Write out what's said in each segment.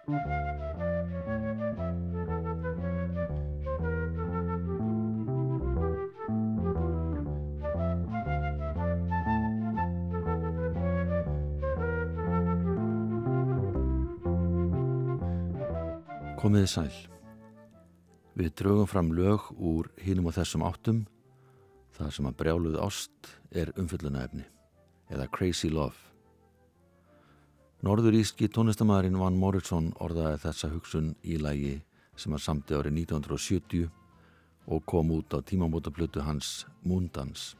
Komiði sæl. Við draugum fram lög úr hínum og þessum áttum. Það sem að brjáluð ást er umfyllunæfni eða Crazy Love. Norðuríski tónlistamæðurinn Van Morrison orðaði þessa hugsun í lægi sem að samti árið 1970 og kom út á tímamótaplötu hans Moondance.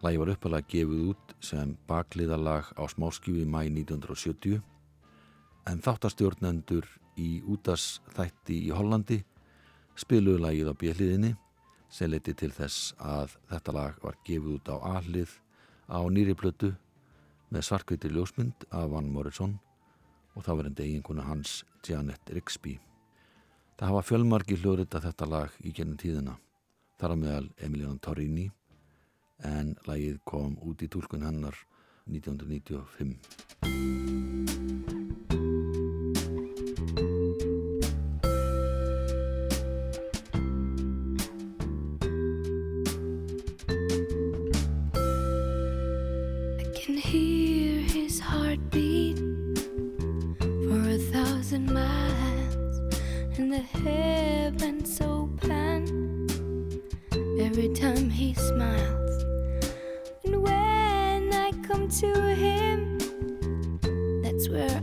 Lægi var uppalega gefið út sem bakliðalag á smáskjúi mæ 1970 en þáttastjórnendur í útas þætti í Hollandi spiluðu lagið á bjelliðinni sem leiti til þess að þetta lag var gefið út á aðlið á nýri plötu með svarkveitir ljósmynd af Van Morrison og þá verðandi eiginkona hans Janet Rixby. Það hafa fjölmarki hljóðrita þetta lag í gennum tíðina. Þar á meðal Emiliano Torrini en lagið kom út í tólkun hennar 1995. his heartbeat for a thousand miles and the heavens open every time he smiles. And when I come to him, that's where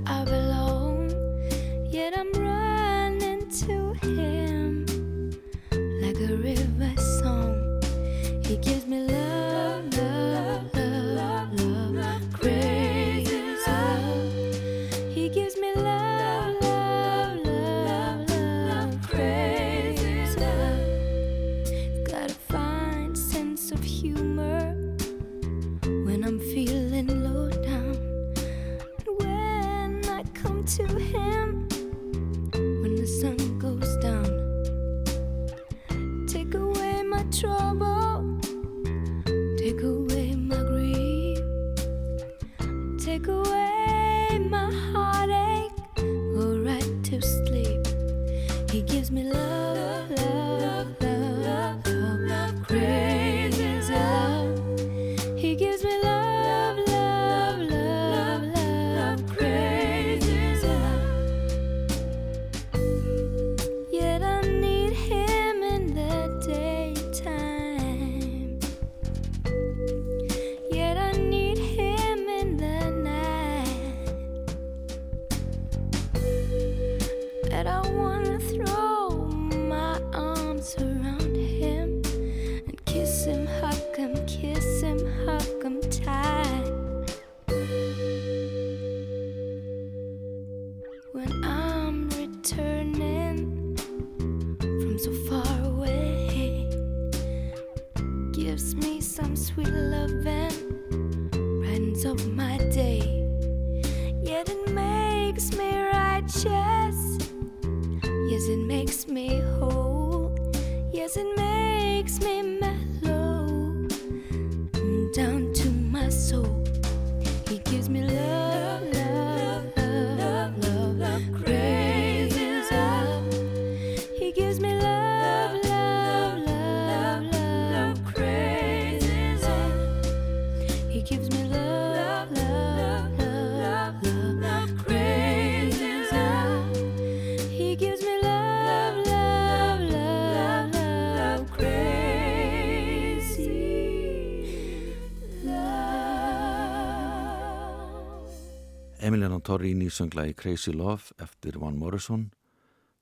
Torrini söngla í Crazy Love eftir Van Morrison.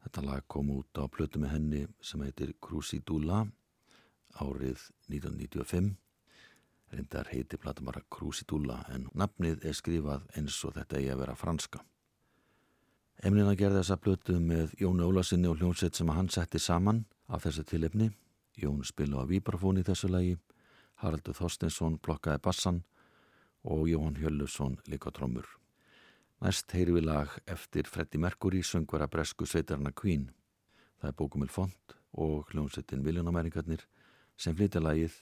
Þetta lag kom út á plötu með henni sem heitir Crucidula árið 1995. Reyndar heiti plata bara Crucidula en nafnið er skrifað eins og þetta eigi að vera franska. Emilina gerði þessa plötu með Jón Ólasinni og hljómsveit sem hann setti saman af þessu tilefni. Jón spilu á vibrafón í þessu lagi, Haraldur Þorstinsson blokkaði bassan og Jóhann Hjöllusson líka trómur. Næst heyri við lag eftir Freddie Mercury söngvara bresku sveitarna Queen. Það er bókumil font og hljómsettin Viljónamæringarnir sem flytja lagið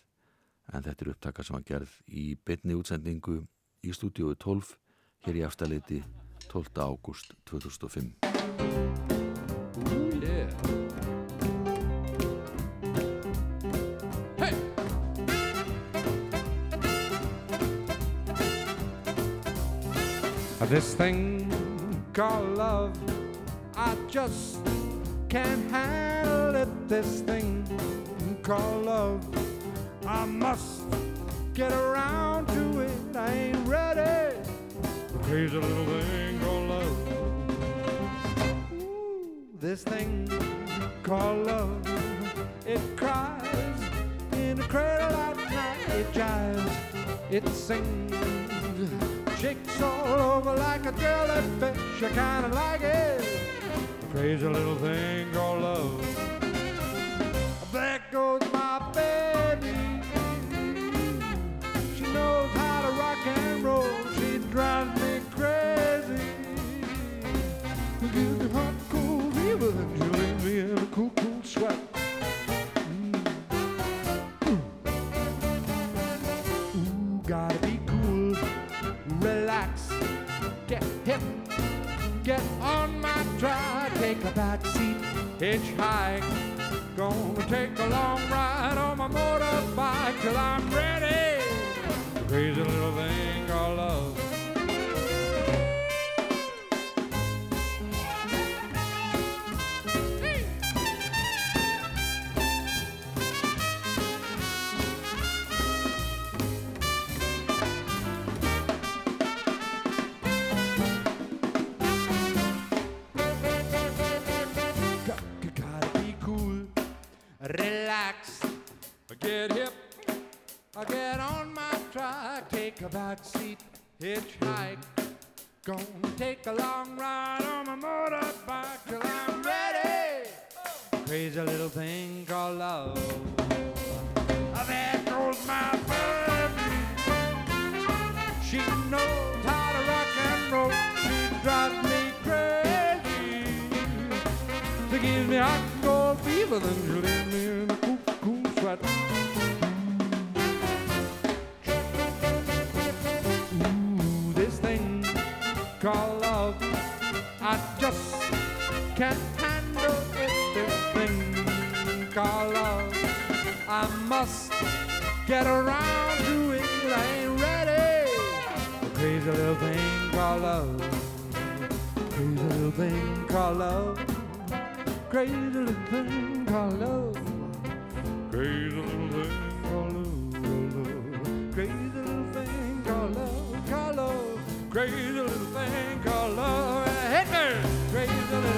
en þetta er upptaka sem var gerð í betni útsendingu í stúdiói 12 hér í afstæðleiti 12. ágúst 2005 This thing called love, I just can't handle it. This thing called love, I must get around to it. I ain't ready. Crazy little thing called love. Ooh, this thing called love, it cries in a cradle at night. It jives, it sings, shakes all over like a jellyfish. I kinda like it. Crazy little thing called love. Hitchhike. Gonna take a long ride on my motorbike till I'm ready. Crazy little thing thing called love. There goes my baby. She knows how to rock and roll. She drives me crazy. She gives me hot cold fever, then she leaves me in a cool sweat. Get around to it. I ain't ready. Crazy little thing called love. Crazy little thing called love. Crazy little thing called love. Crazy little thing called love. Crazy little thing called love. Called love. Crazy little thing called love. Hit me. Crazy little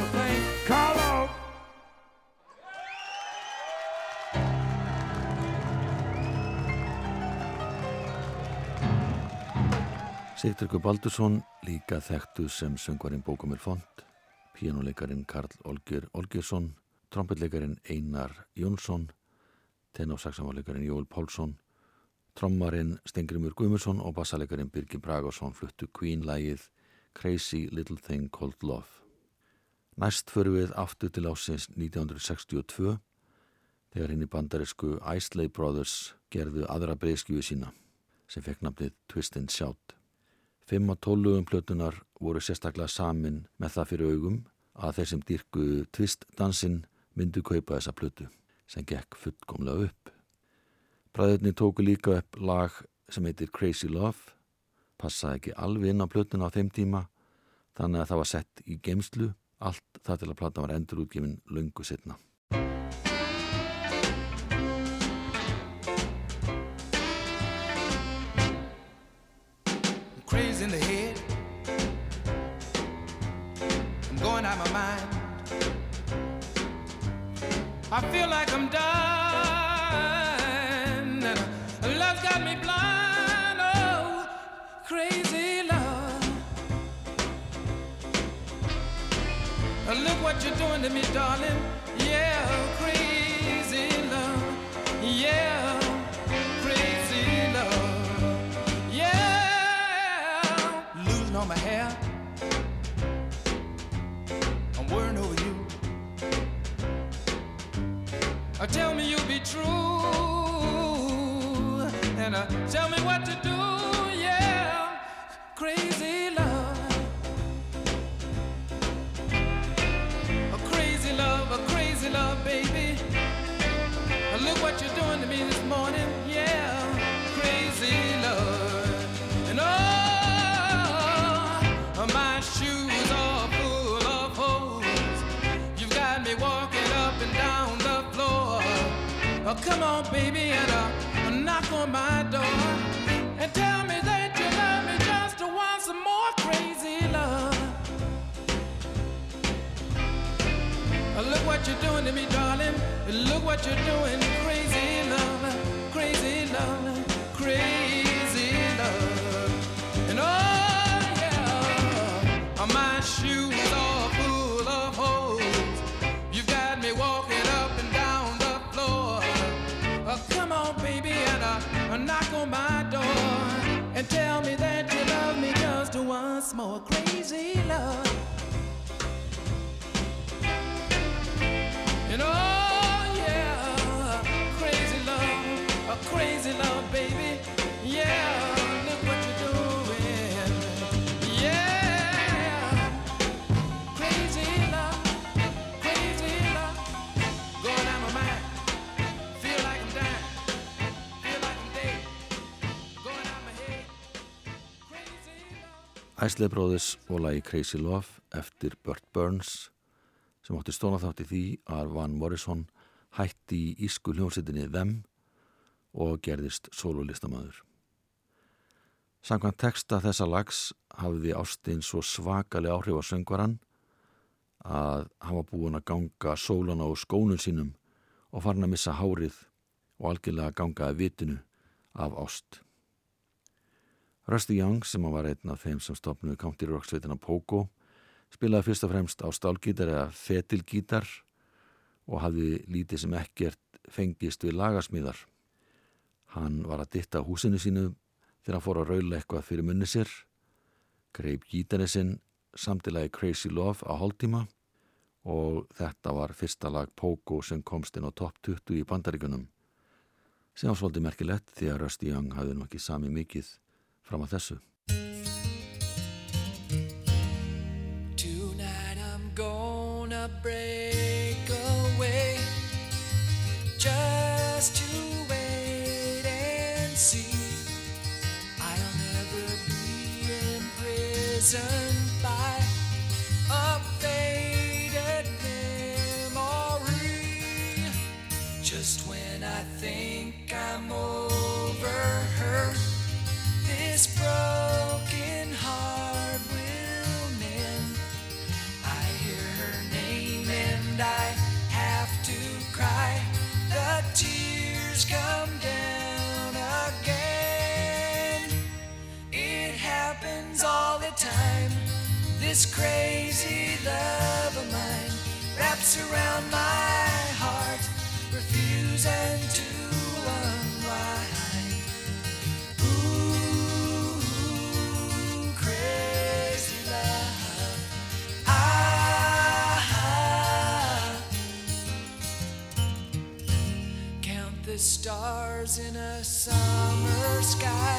Sigtryggur Baldursson, líka þekktu sem söngvarinn Bókumir Font, píjánuleikarin Karl Olgjör Olgjörsson, trompetleikarin Einar Jónsson, tenósaxamáleikarin Jóel Pálsson, trommarinn Stengrimur Guðmursson og bassaleikarin Birgir Bragarsson fluttu Queen-lægið Crazy Little Thing Called Love. Næst förum við aftur til ásins 1962 þegar henni bandarisku Isley Brothers gerðu aðra breyskjöfu sína sem fekk nafnið Twist and Shout. Fimm og tólugum plötunar voru sérstaklega samin með það fyrir augum að þeir sem dýrku Twist-dansinn myndu kaupa þessa plötu sem gekk fullkomlega upp. Bræðurni tóku líka upp lag sem heitir Crazy Love, passaði ekki alveg inn á plötuna á þeim tíma þannig að það var sett í geimslu allt það til að plata var endur útgefin löngu setna. Me, darling. Yeah, crazy love. Yeah, crazy love. Yeah, losing all my hair. I'm worrying over you. Uh, tell me you'll be true, and uh, tell me what to do. Come on, baby, and uh, knock on my door and tell me that you love me just to want some more crazy love. Look what you're doing to me, darling. Look what you're doing, crazy love, crazy love, more, crazy love. Æsleif Bróðis og lagi Crazy Love eftir Burt Burns sem átti stóna þátt í því að Van Morrison hætti í ísku hljómsveitinni Them og gerðist sólulistamæður. Samkvæmt texta þessa lags hafði Ástin svo svakalega áhrif á söngvaran að hann var búin að ganga sólana á skónun sínum og farin að missa hárið og algjörlega ganga að vitinu af ást. Rusty Young sem var einn af þeim sem stopnuði County Rock sveitina Pogo spilaði fyrst og fremst á stálgítar eða fetilgítar og hafði lítið sem ekkert fengist við lagasmíðar. Hann var að ditta húsinu sínu þegar hann fór að raula eitthvað fyrir munni sér, greip gítarið sinn samtilagi Crazy Love á hálftíma og þetta var fyrsta lag Pogo sem komst inn á top 20 í bandaríkunum sem svolítið merkilegt því að Rusty Young hafði nú ekki sami mikið fram að þessu. Stars in a summer sky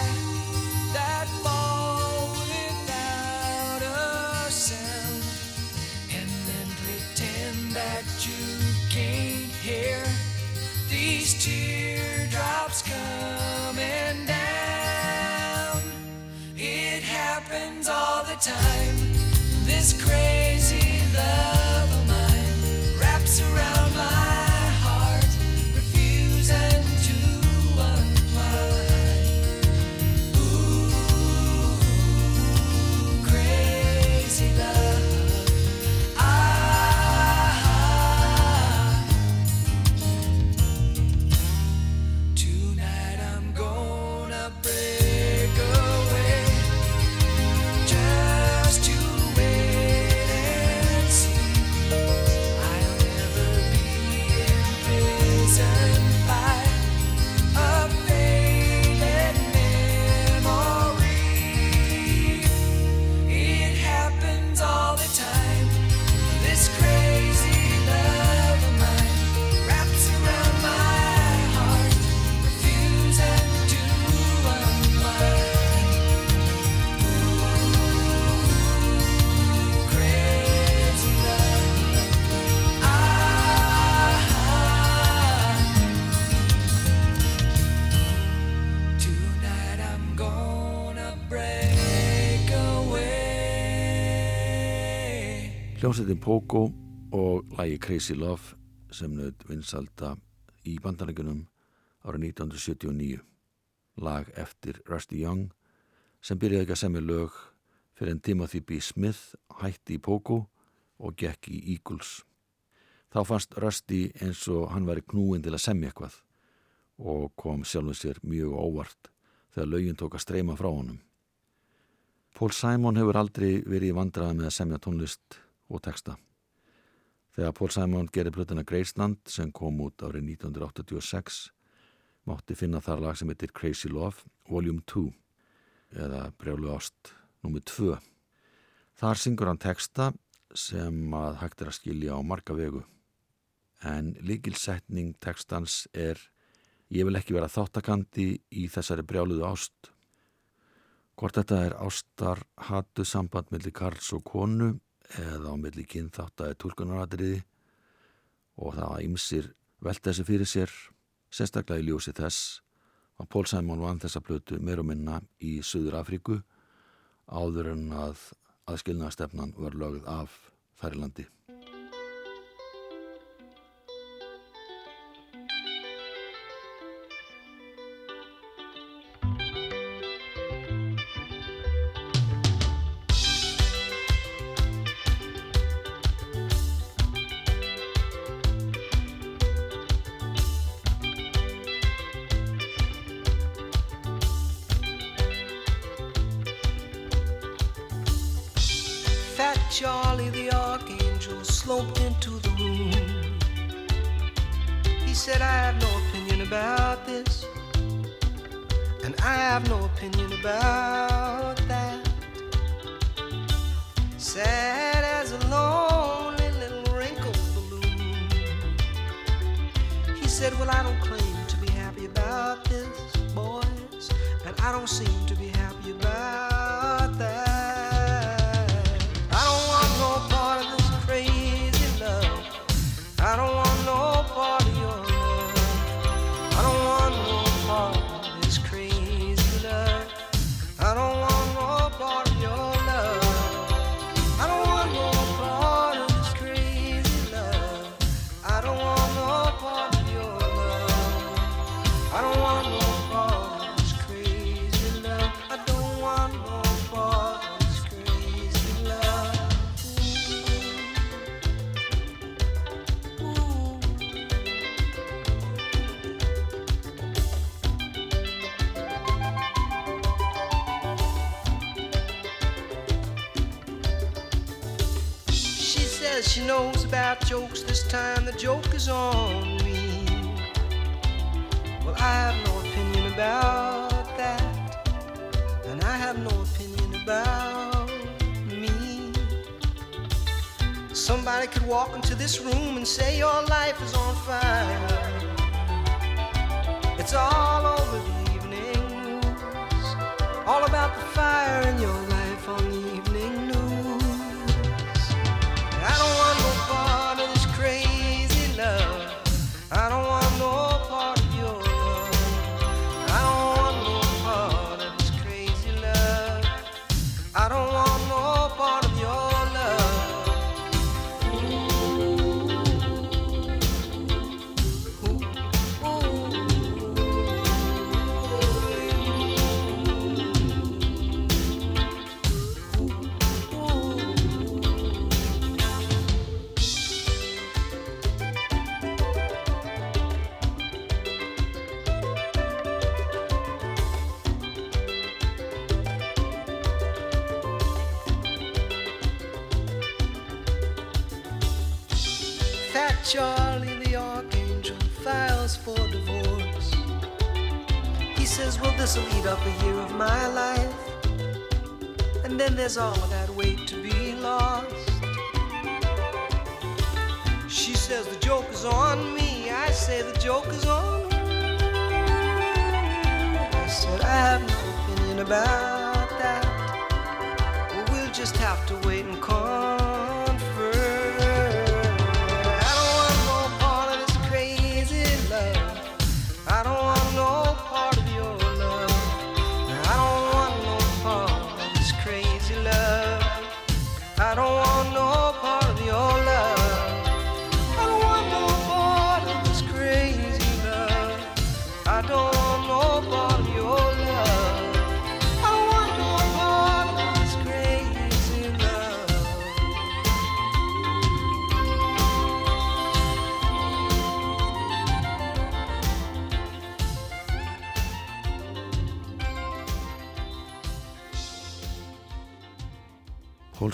Hljómsveitin Pogo og lagi Crazy Love sem naut vinsalda í bandarækjunum árið 1979 lag eftir Rusty Young sem byrjaði ekki að semja lög fyrir en Timothy B. Smith hætti í Pogo og gekk í Eagles. Þá fannst Rusty eins og hann væri knúin til að semja eitthvað og kom sjálfum sér mjög óvart þegar lögin tók að streyma frá honum. Paul Simon hefur aldrei verið í vandraði með að semja tónlist og texta. Þegar Paul Simon gerir plötuna Graceland sem kom út árið 1986 mátti finna þar lag sem heitir Crazy Love Volume 2 eða Brjálu Ást nr. 2. Þar syngur hann texta sem að hægt er að skilja á marga vegu en líkilsetning textans er Ég vil ekki vera þáttakandi í þessari brjáluðu ást. Hvort þetta er ástar hatu samband mellir Karls og konu eða á mellir kynþáttaði tólkunaratriði og það að ymsir velta þessi fyrir sér, sérstaklega í ljósi þess að Pól Sæmón vann þessa blötu meir og minna í Suður Afríku áður en að aðskilnaðastefnan var lögð af Þærilandi. Charlie the Archangel sloped into the room. He said, I have no opinion about this, and I have no opinion about that. Sad as a lonely little wrinkled balloon. He said, Well, I don't claim to be happy about this, boys, and I don't seem to be happy time the joke is on me. Well, I have no opinion about that. And I have no opinion about me. Somebody could walk into this room and say your life is on fire. It's all over there's all that weight to be lost. She says, The joke is on me. I say, The joke is on her. I said, I have no opinion about that. Well, we'll just have to wait and confer.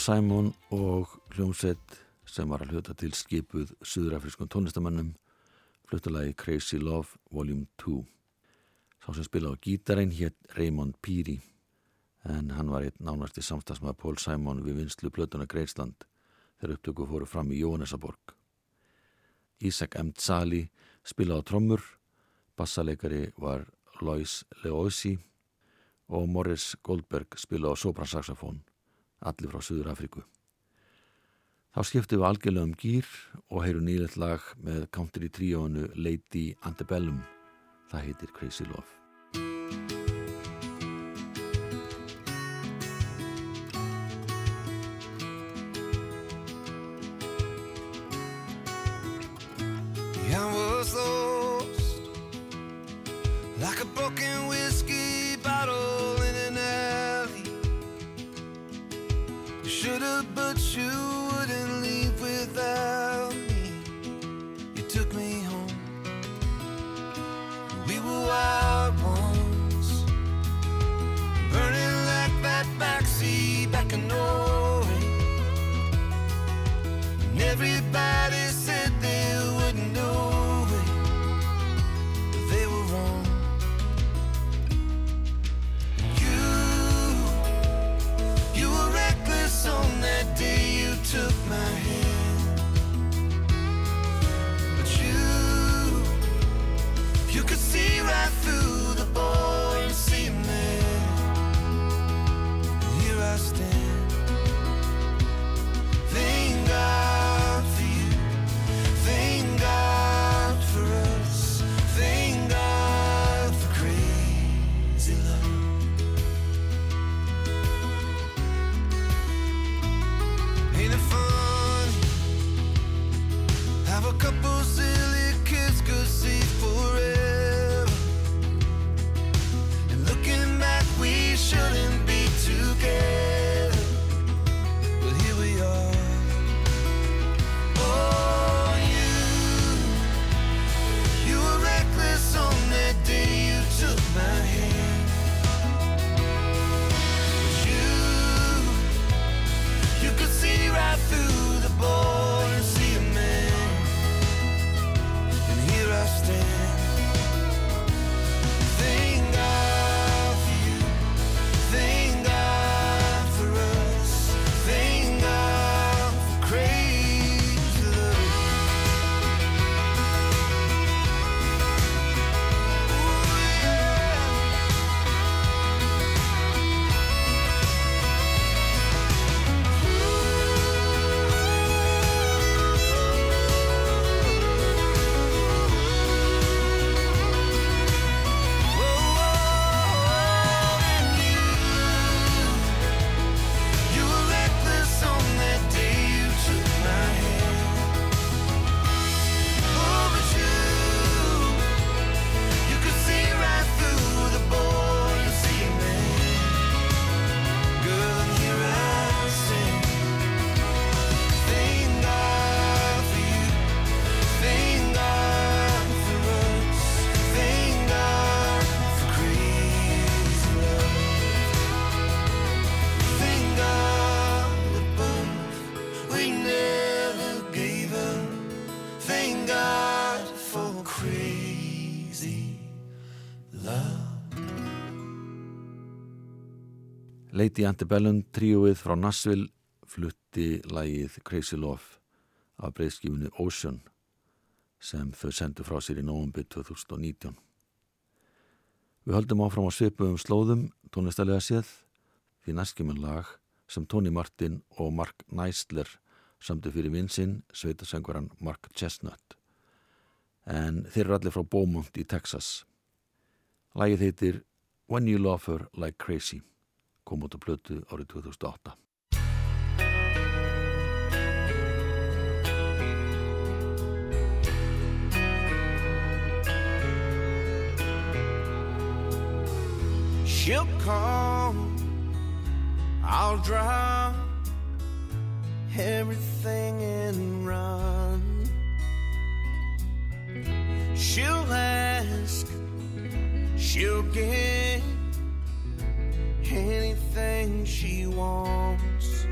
Simon og hljómsveit sem var að hluta til skipuð suðurafriskun tónlistamannum fluttalagi Crazy Love Vol. 2. Sá sem spila á gítarinn hétt Raymond Peary en hann var einn nánast í samstagsmaður Paul Simon við vinslu plötuna Greisland þegar upptöku fóru fram í Jóhannesaborg. Isaac M. Tzali spila á trommur, bassaleikari var Lois Leoisi og Morris Goldberg spila á sopransaxofón, allir frá Suður Afriku. Þá skiptum við algjörlega um gýr og heyru nýlet lag með country tríónu Lady Antebellum. Það heitir Crazy Love. Lady Antebellum tríóið frá Nashville flutti lagið Crazy Love af breyðskifinu Ocean sem þau sendu frá sér í nóvumbi 2019. Við höldum áfram á svipuðum slóðum tónlistalega séð því næskjuminn lag sem Tony Martin og Mark Neisler samtu fyrir vinsinn sveitasengvaran Mark Chestnut en þeir eru allir frá Beaumont í Texas. Lagið heitir When You Love Her Like Crazy kom út á plötu árið 2008. She'll come, I'll drop everything and run. She'll ask, she'll get anything she wants.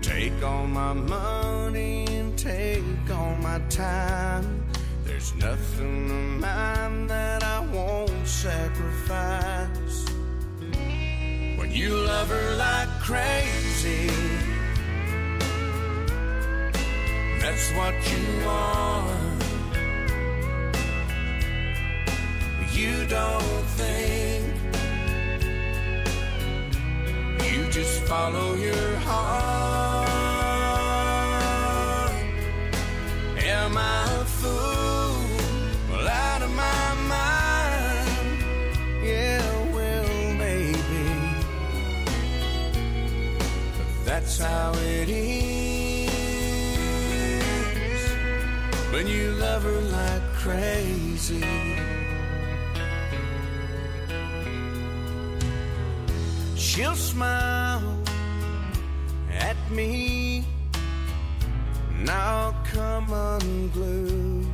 Take all my money and take all my time. There's nothing of mine that I won't sacrifice. When you love her like crazy, that's what you are. You don't think, just follow your heart. Am I a fool? Well, out of my mind. Yeah, well, maybe. But that's how it is when you love her like crazy. She'll smile me, I'll come unglued.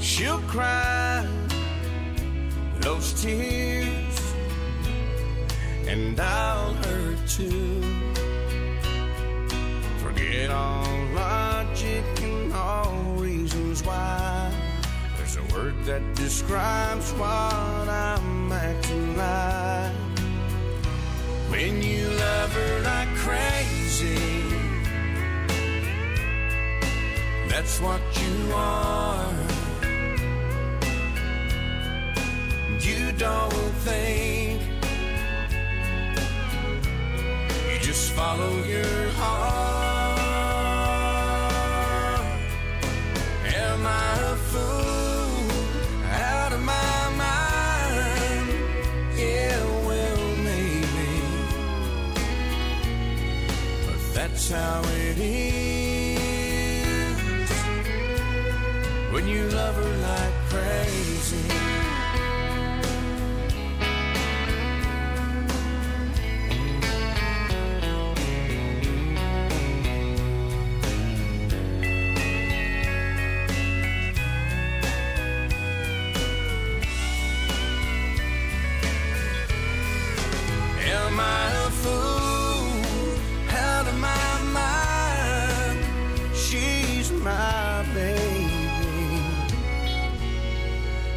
She'll cry those tears, and I'll hurt too. Forget all logic and all reasons why. There's a word that describes what I'm acting like. When you love her like crazy, that's what you are. You don't think, you just follow your heart. That's how it is when you love her like crazy. My baby,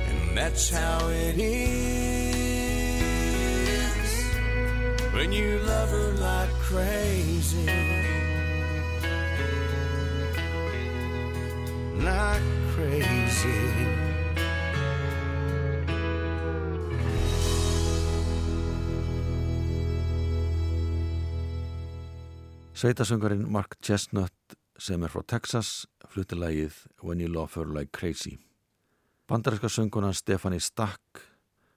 and that's how it is when you love her like crazy. Like crazy. Sveitasöngarinn Mark Chestnut sem er frá Texas flutti lagið When You Love Her Like Crazy. Bandaríska söngunan Stefani Stack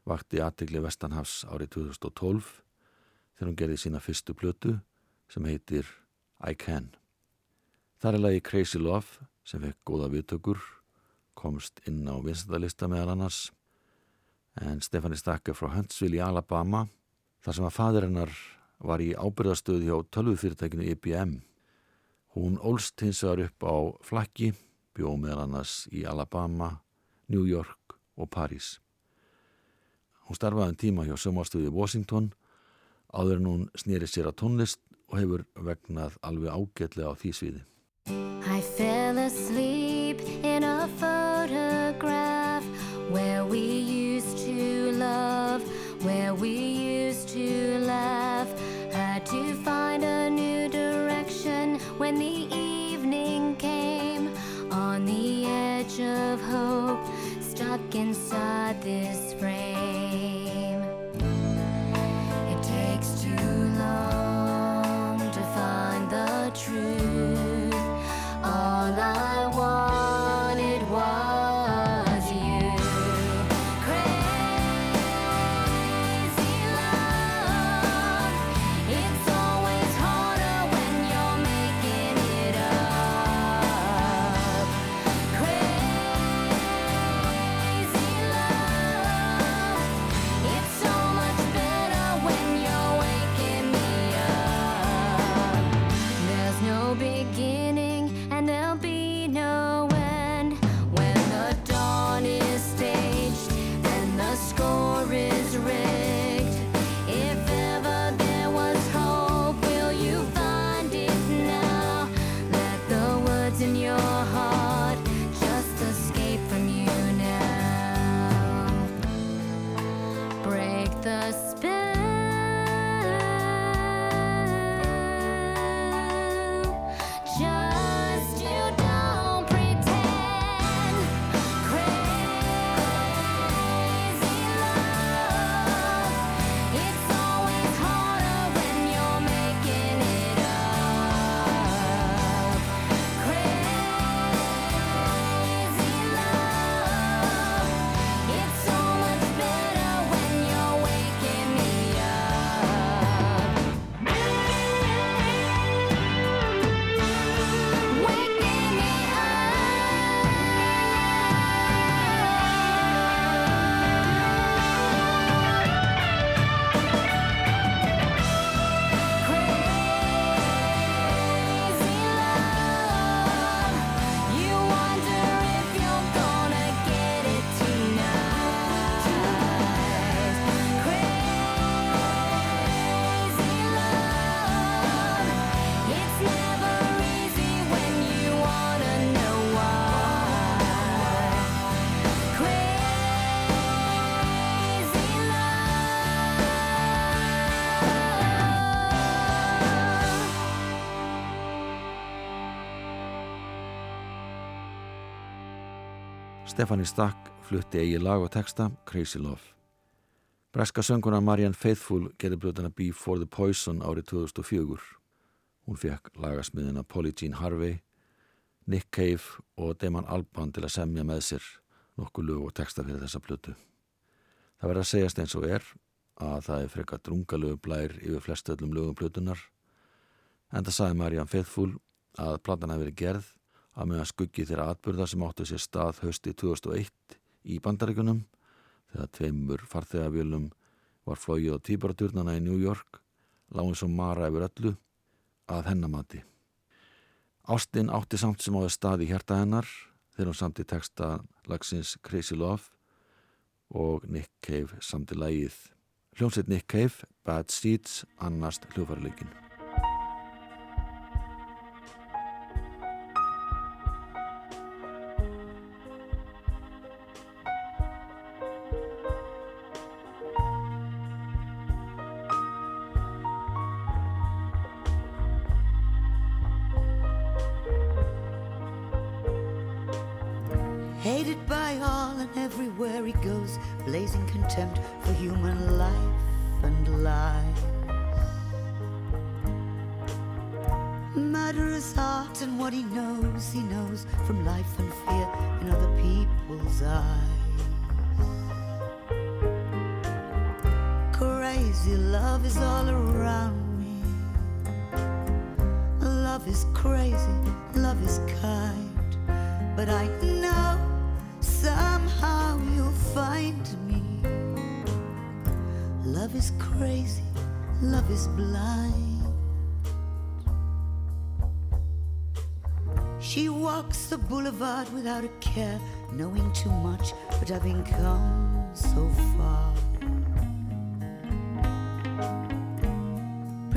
vakti aðtegli Vestanhafs árið 2012 þegar hún gerði sína fyrstu plötu sem heitir I Can. Það er lagi Crazy Love sem fekk góða viðtökur, komst inn á vinsendalista meðal annars en Stefani Stack er frá Huntsville í Alabama þar sem að fadir hennar var í ábyrðastöði hjá tölvufyrirtækinu IBM. Hún ólst hins vegar upp á flakki, bjóð meðal annars í Alabama, New York og París. Hún starfaði um tíma hjá sömarstöði Washington áður en hún snýri sér að tónlist og hefur vegnað alveg ágætlega á því sviði. I fell asleep in a photograph where we used to love, where we used to laugh. Had to find when the evening came. On the edge of hope, stuck inside this frame. Stefani Stakk flutti eigi lag og texta Crazy Love. Breska sönguna Marianne Faithfull gerði blötana Before the Poison árið 2004. Hún fekk lagasmiðina Polly Jean Harvey, Nick Cave og Damon Albarn til að semja með sér nokkuð lög og texta fyrir þessa blötu. Það verður að segjast eins og er að það er frekar drungalögu blær yfir flest öllum lögum blötunar en það sagði Marianne Faithfull að platan hefði verið gerð að meðan skuggi þeirra atbyrða sem áttu sér stað hösti 2001 í bandaríkunum þegar tveimur farþegavélum var flóið á týparaturnana í New York lágum svo Mara yfir öllu að hennamati. Ástin átti samt sem áður stað í hjarta hennar þegar hún samt í texta lagsins Crazy Love og Nick Cave samt í lægið. Hljómsveit Nick Cave, Bad Seeds, annast hljófarleikin. Love is all around me. Love is crazy, love is kind. But I know somehow you'll find me. Love is crazy, love is blind. She walks the boulevard without a care, knowing too much, but having come so far.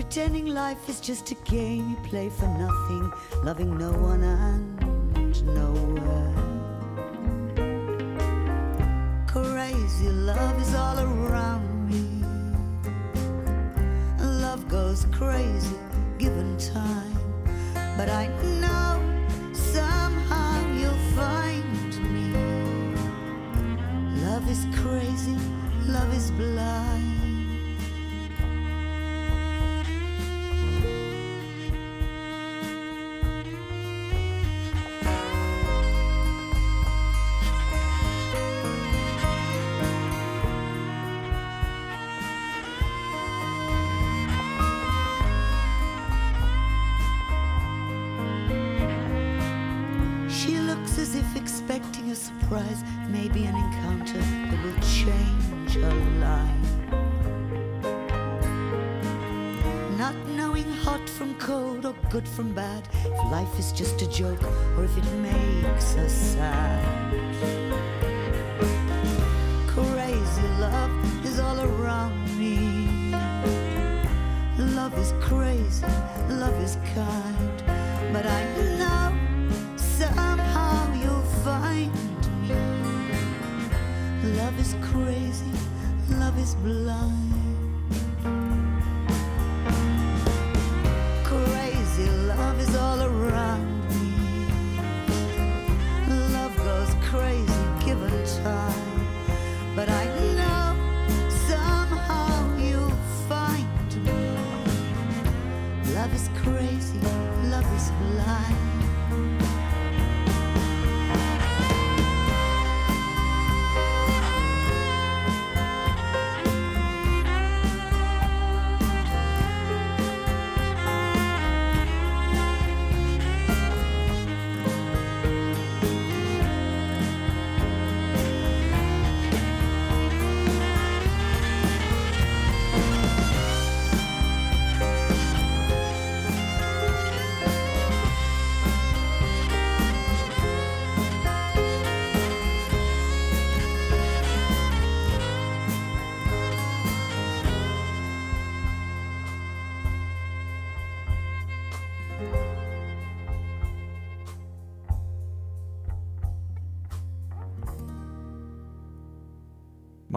Pretending life is just a game you play for nothing, loving no one and nowhere. Crazy love is all around me. Love goes crazy given time, but I know somehow you'll find me. Love is crazy, love is blind. Encounter that will change her life. Not knowing hot from cold or good from bad, if life is just a joke or if it makes us sad. Crazy love is all around me. Love is crazy, love is kind, but I know is crazy, love is blind.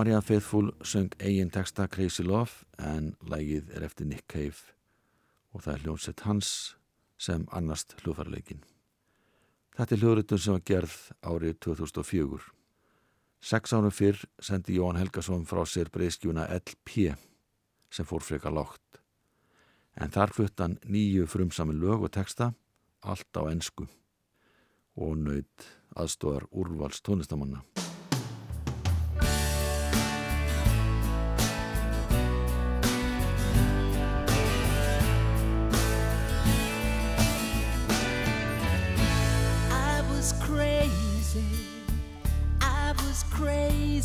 Marianne Faithfull söng eigin texta Crazy Love en lægið er eftir Nick Cave og það er hljómsett hans sem annast hljófarleikin. Þetta er hljóðritun sem var gerð árið 2004. Seks árum fyrr sendi Jóhann Helgason frá sér breyðskjuna LP sem fór freka lágt. En þar flutt hann nýju frumsami lög og texta, allt á ensku og nöyt aðstóðar úrvals tónlistamanna.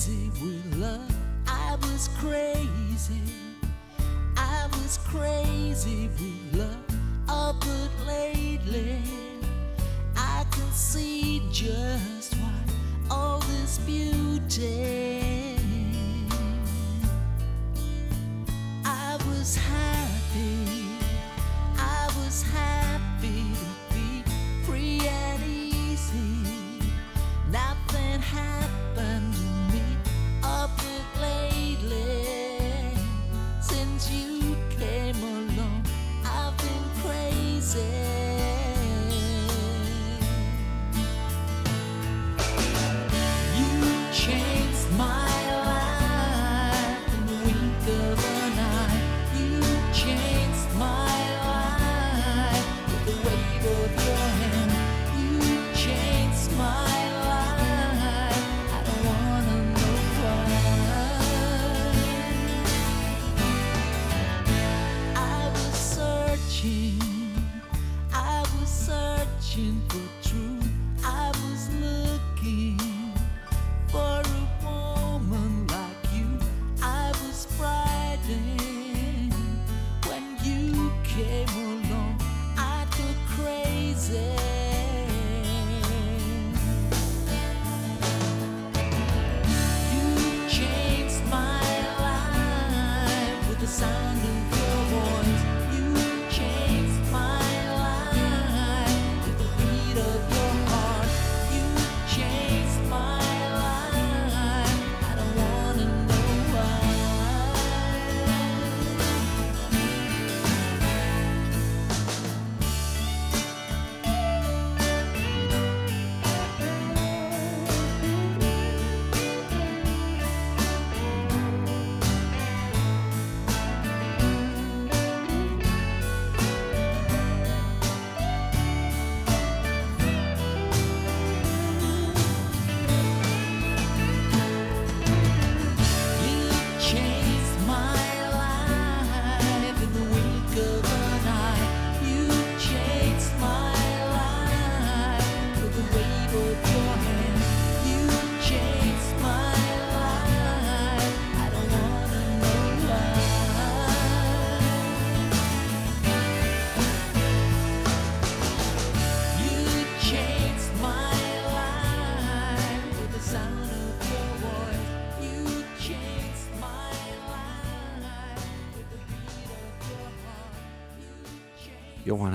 Crazy with love. I was crazy. I was crazy with love. Oh, but lately I can see just why all this beauty. I was happy.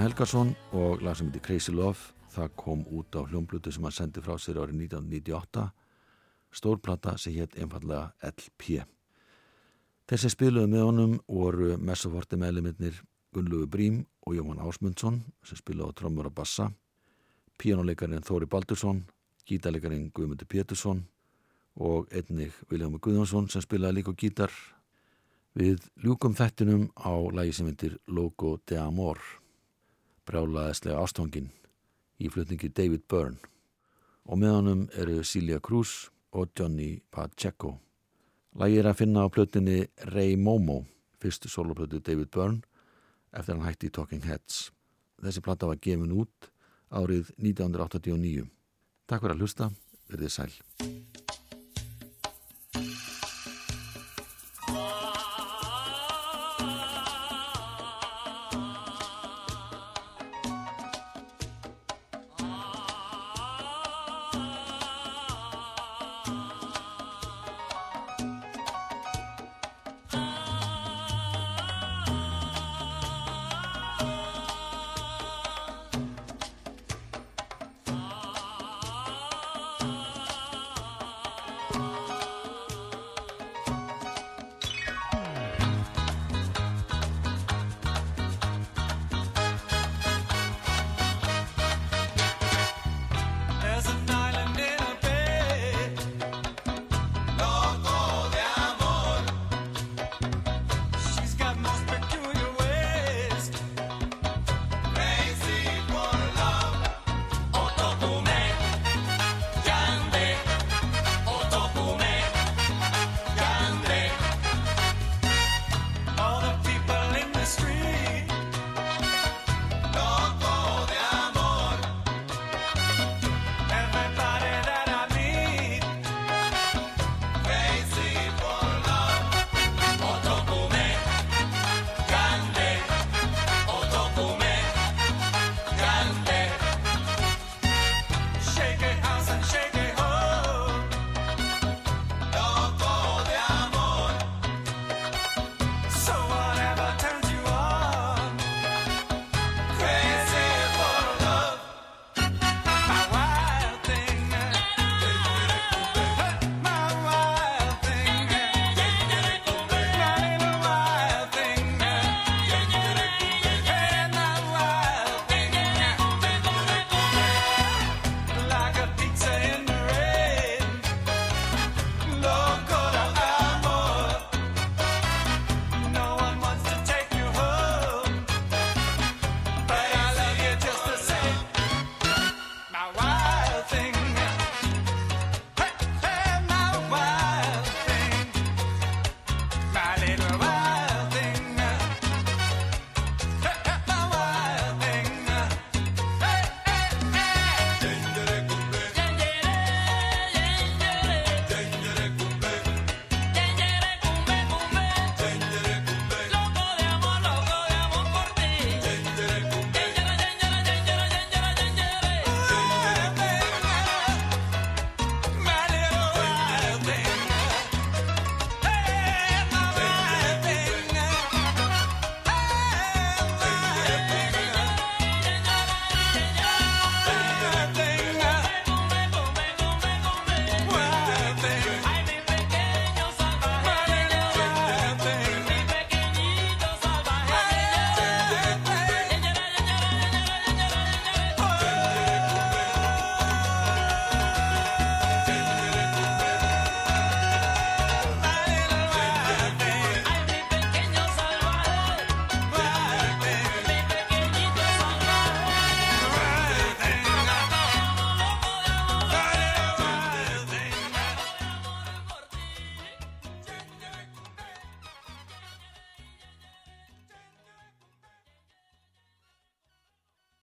Jóhann Helgason og lag sem heitir Crazy Love. Það kom út á hljómblutu sem hann sendi frá sér árið 1998 stórplata sem hétt einfallega LP Þessi spiluðu með honum voru messuforti meðluminnir Gunnlaugu Brím og Jóhann Ásmundsson sem spiluðu á trommur og bassa. Píjónuleikarinn Þóri Baldursson gítarleikarinn Guðmundur Pétursson og einnig Viljámi Guðjónsson sem spilaði líka gítar. Við ljúkum þettinum á lagi sem heitir Logo de Amor brjálaðislega ástofangin í flutningi David Byrne og með honum eru Celia Cruz og Johnny Pacheco. Lagið er að finna á plötinni Ray Momo, fyrstu soloplötu David Byrne eftir hann hætti Talking Heads. Þessi platta var gefin út árið 1989. Takk fyrir að hlusta, verðið sæl.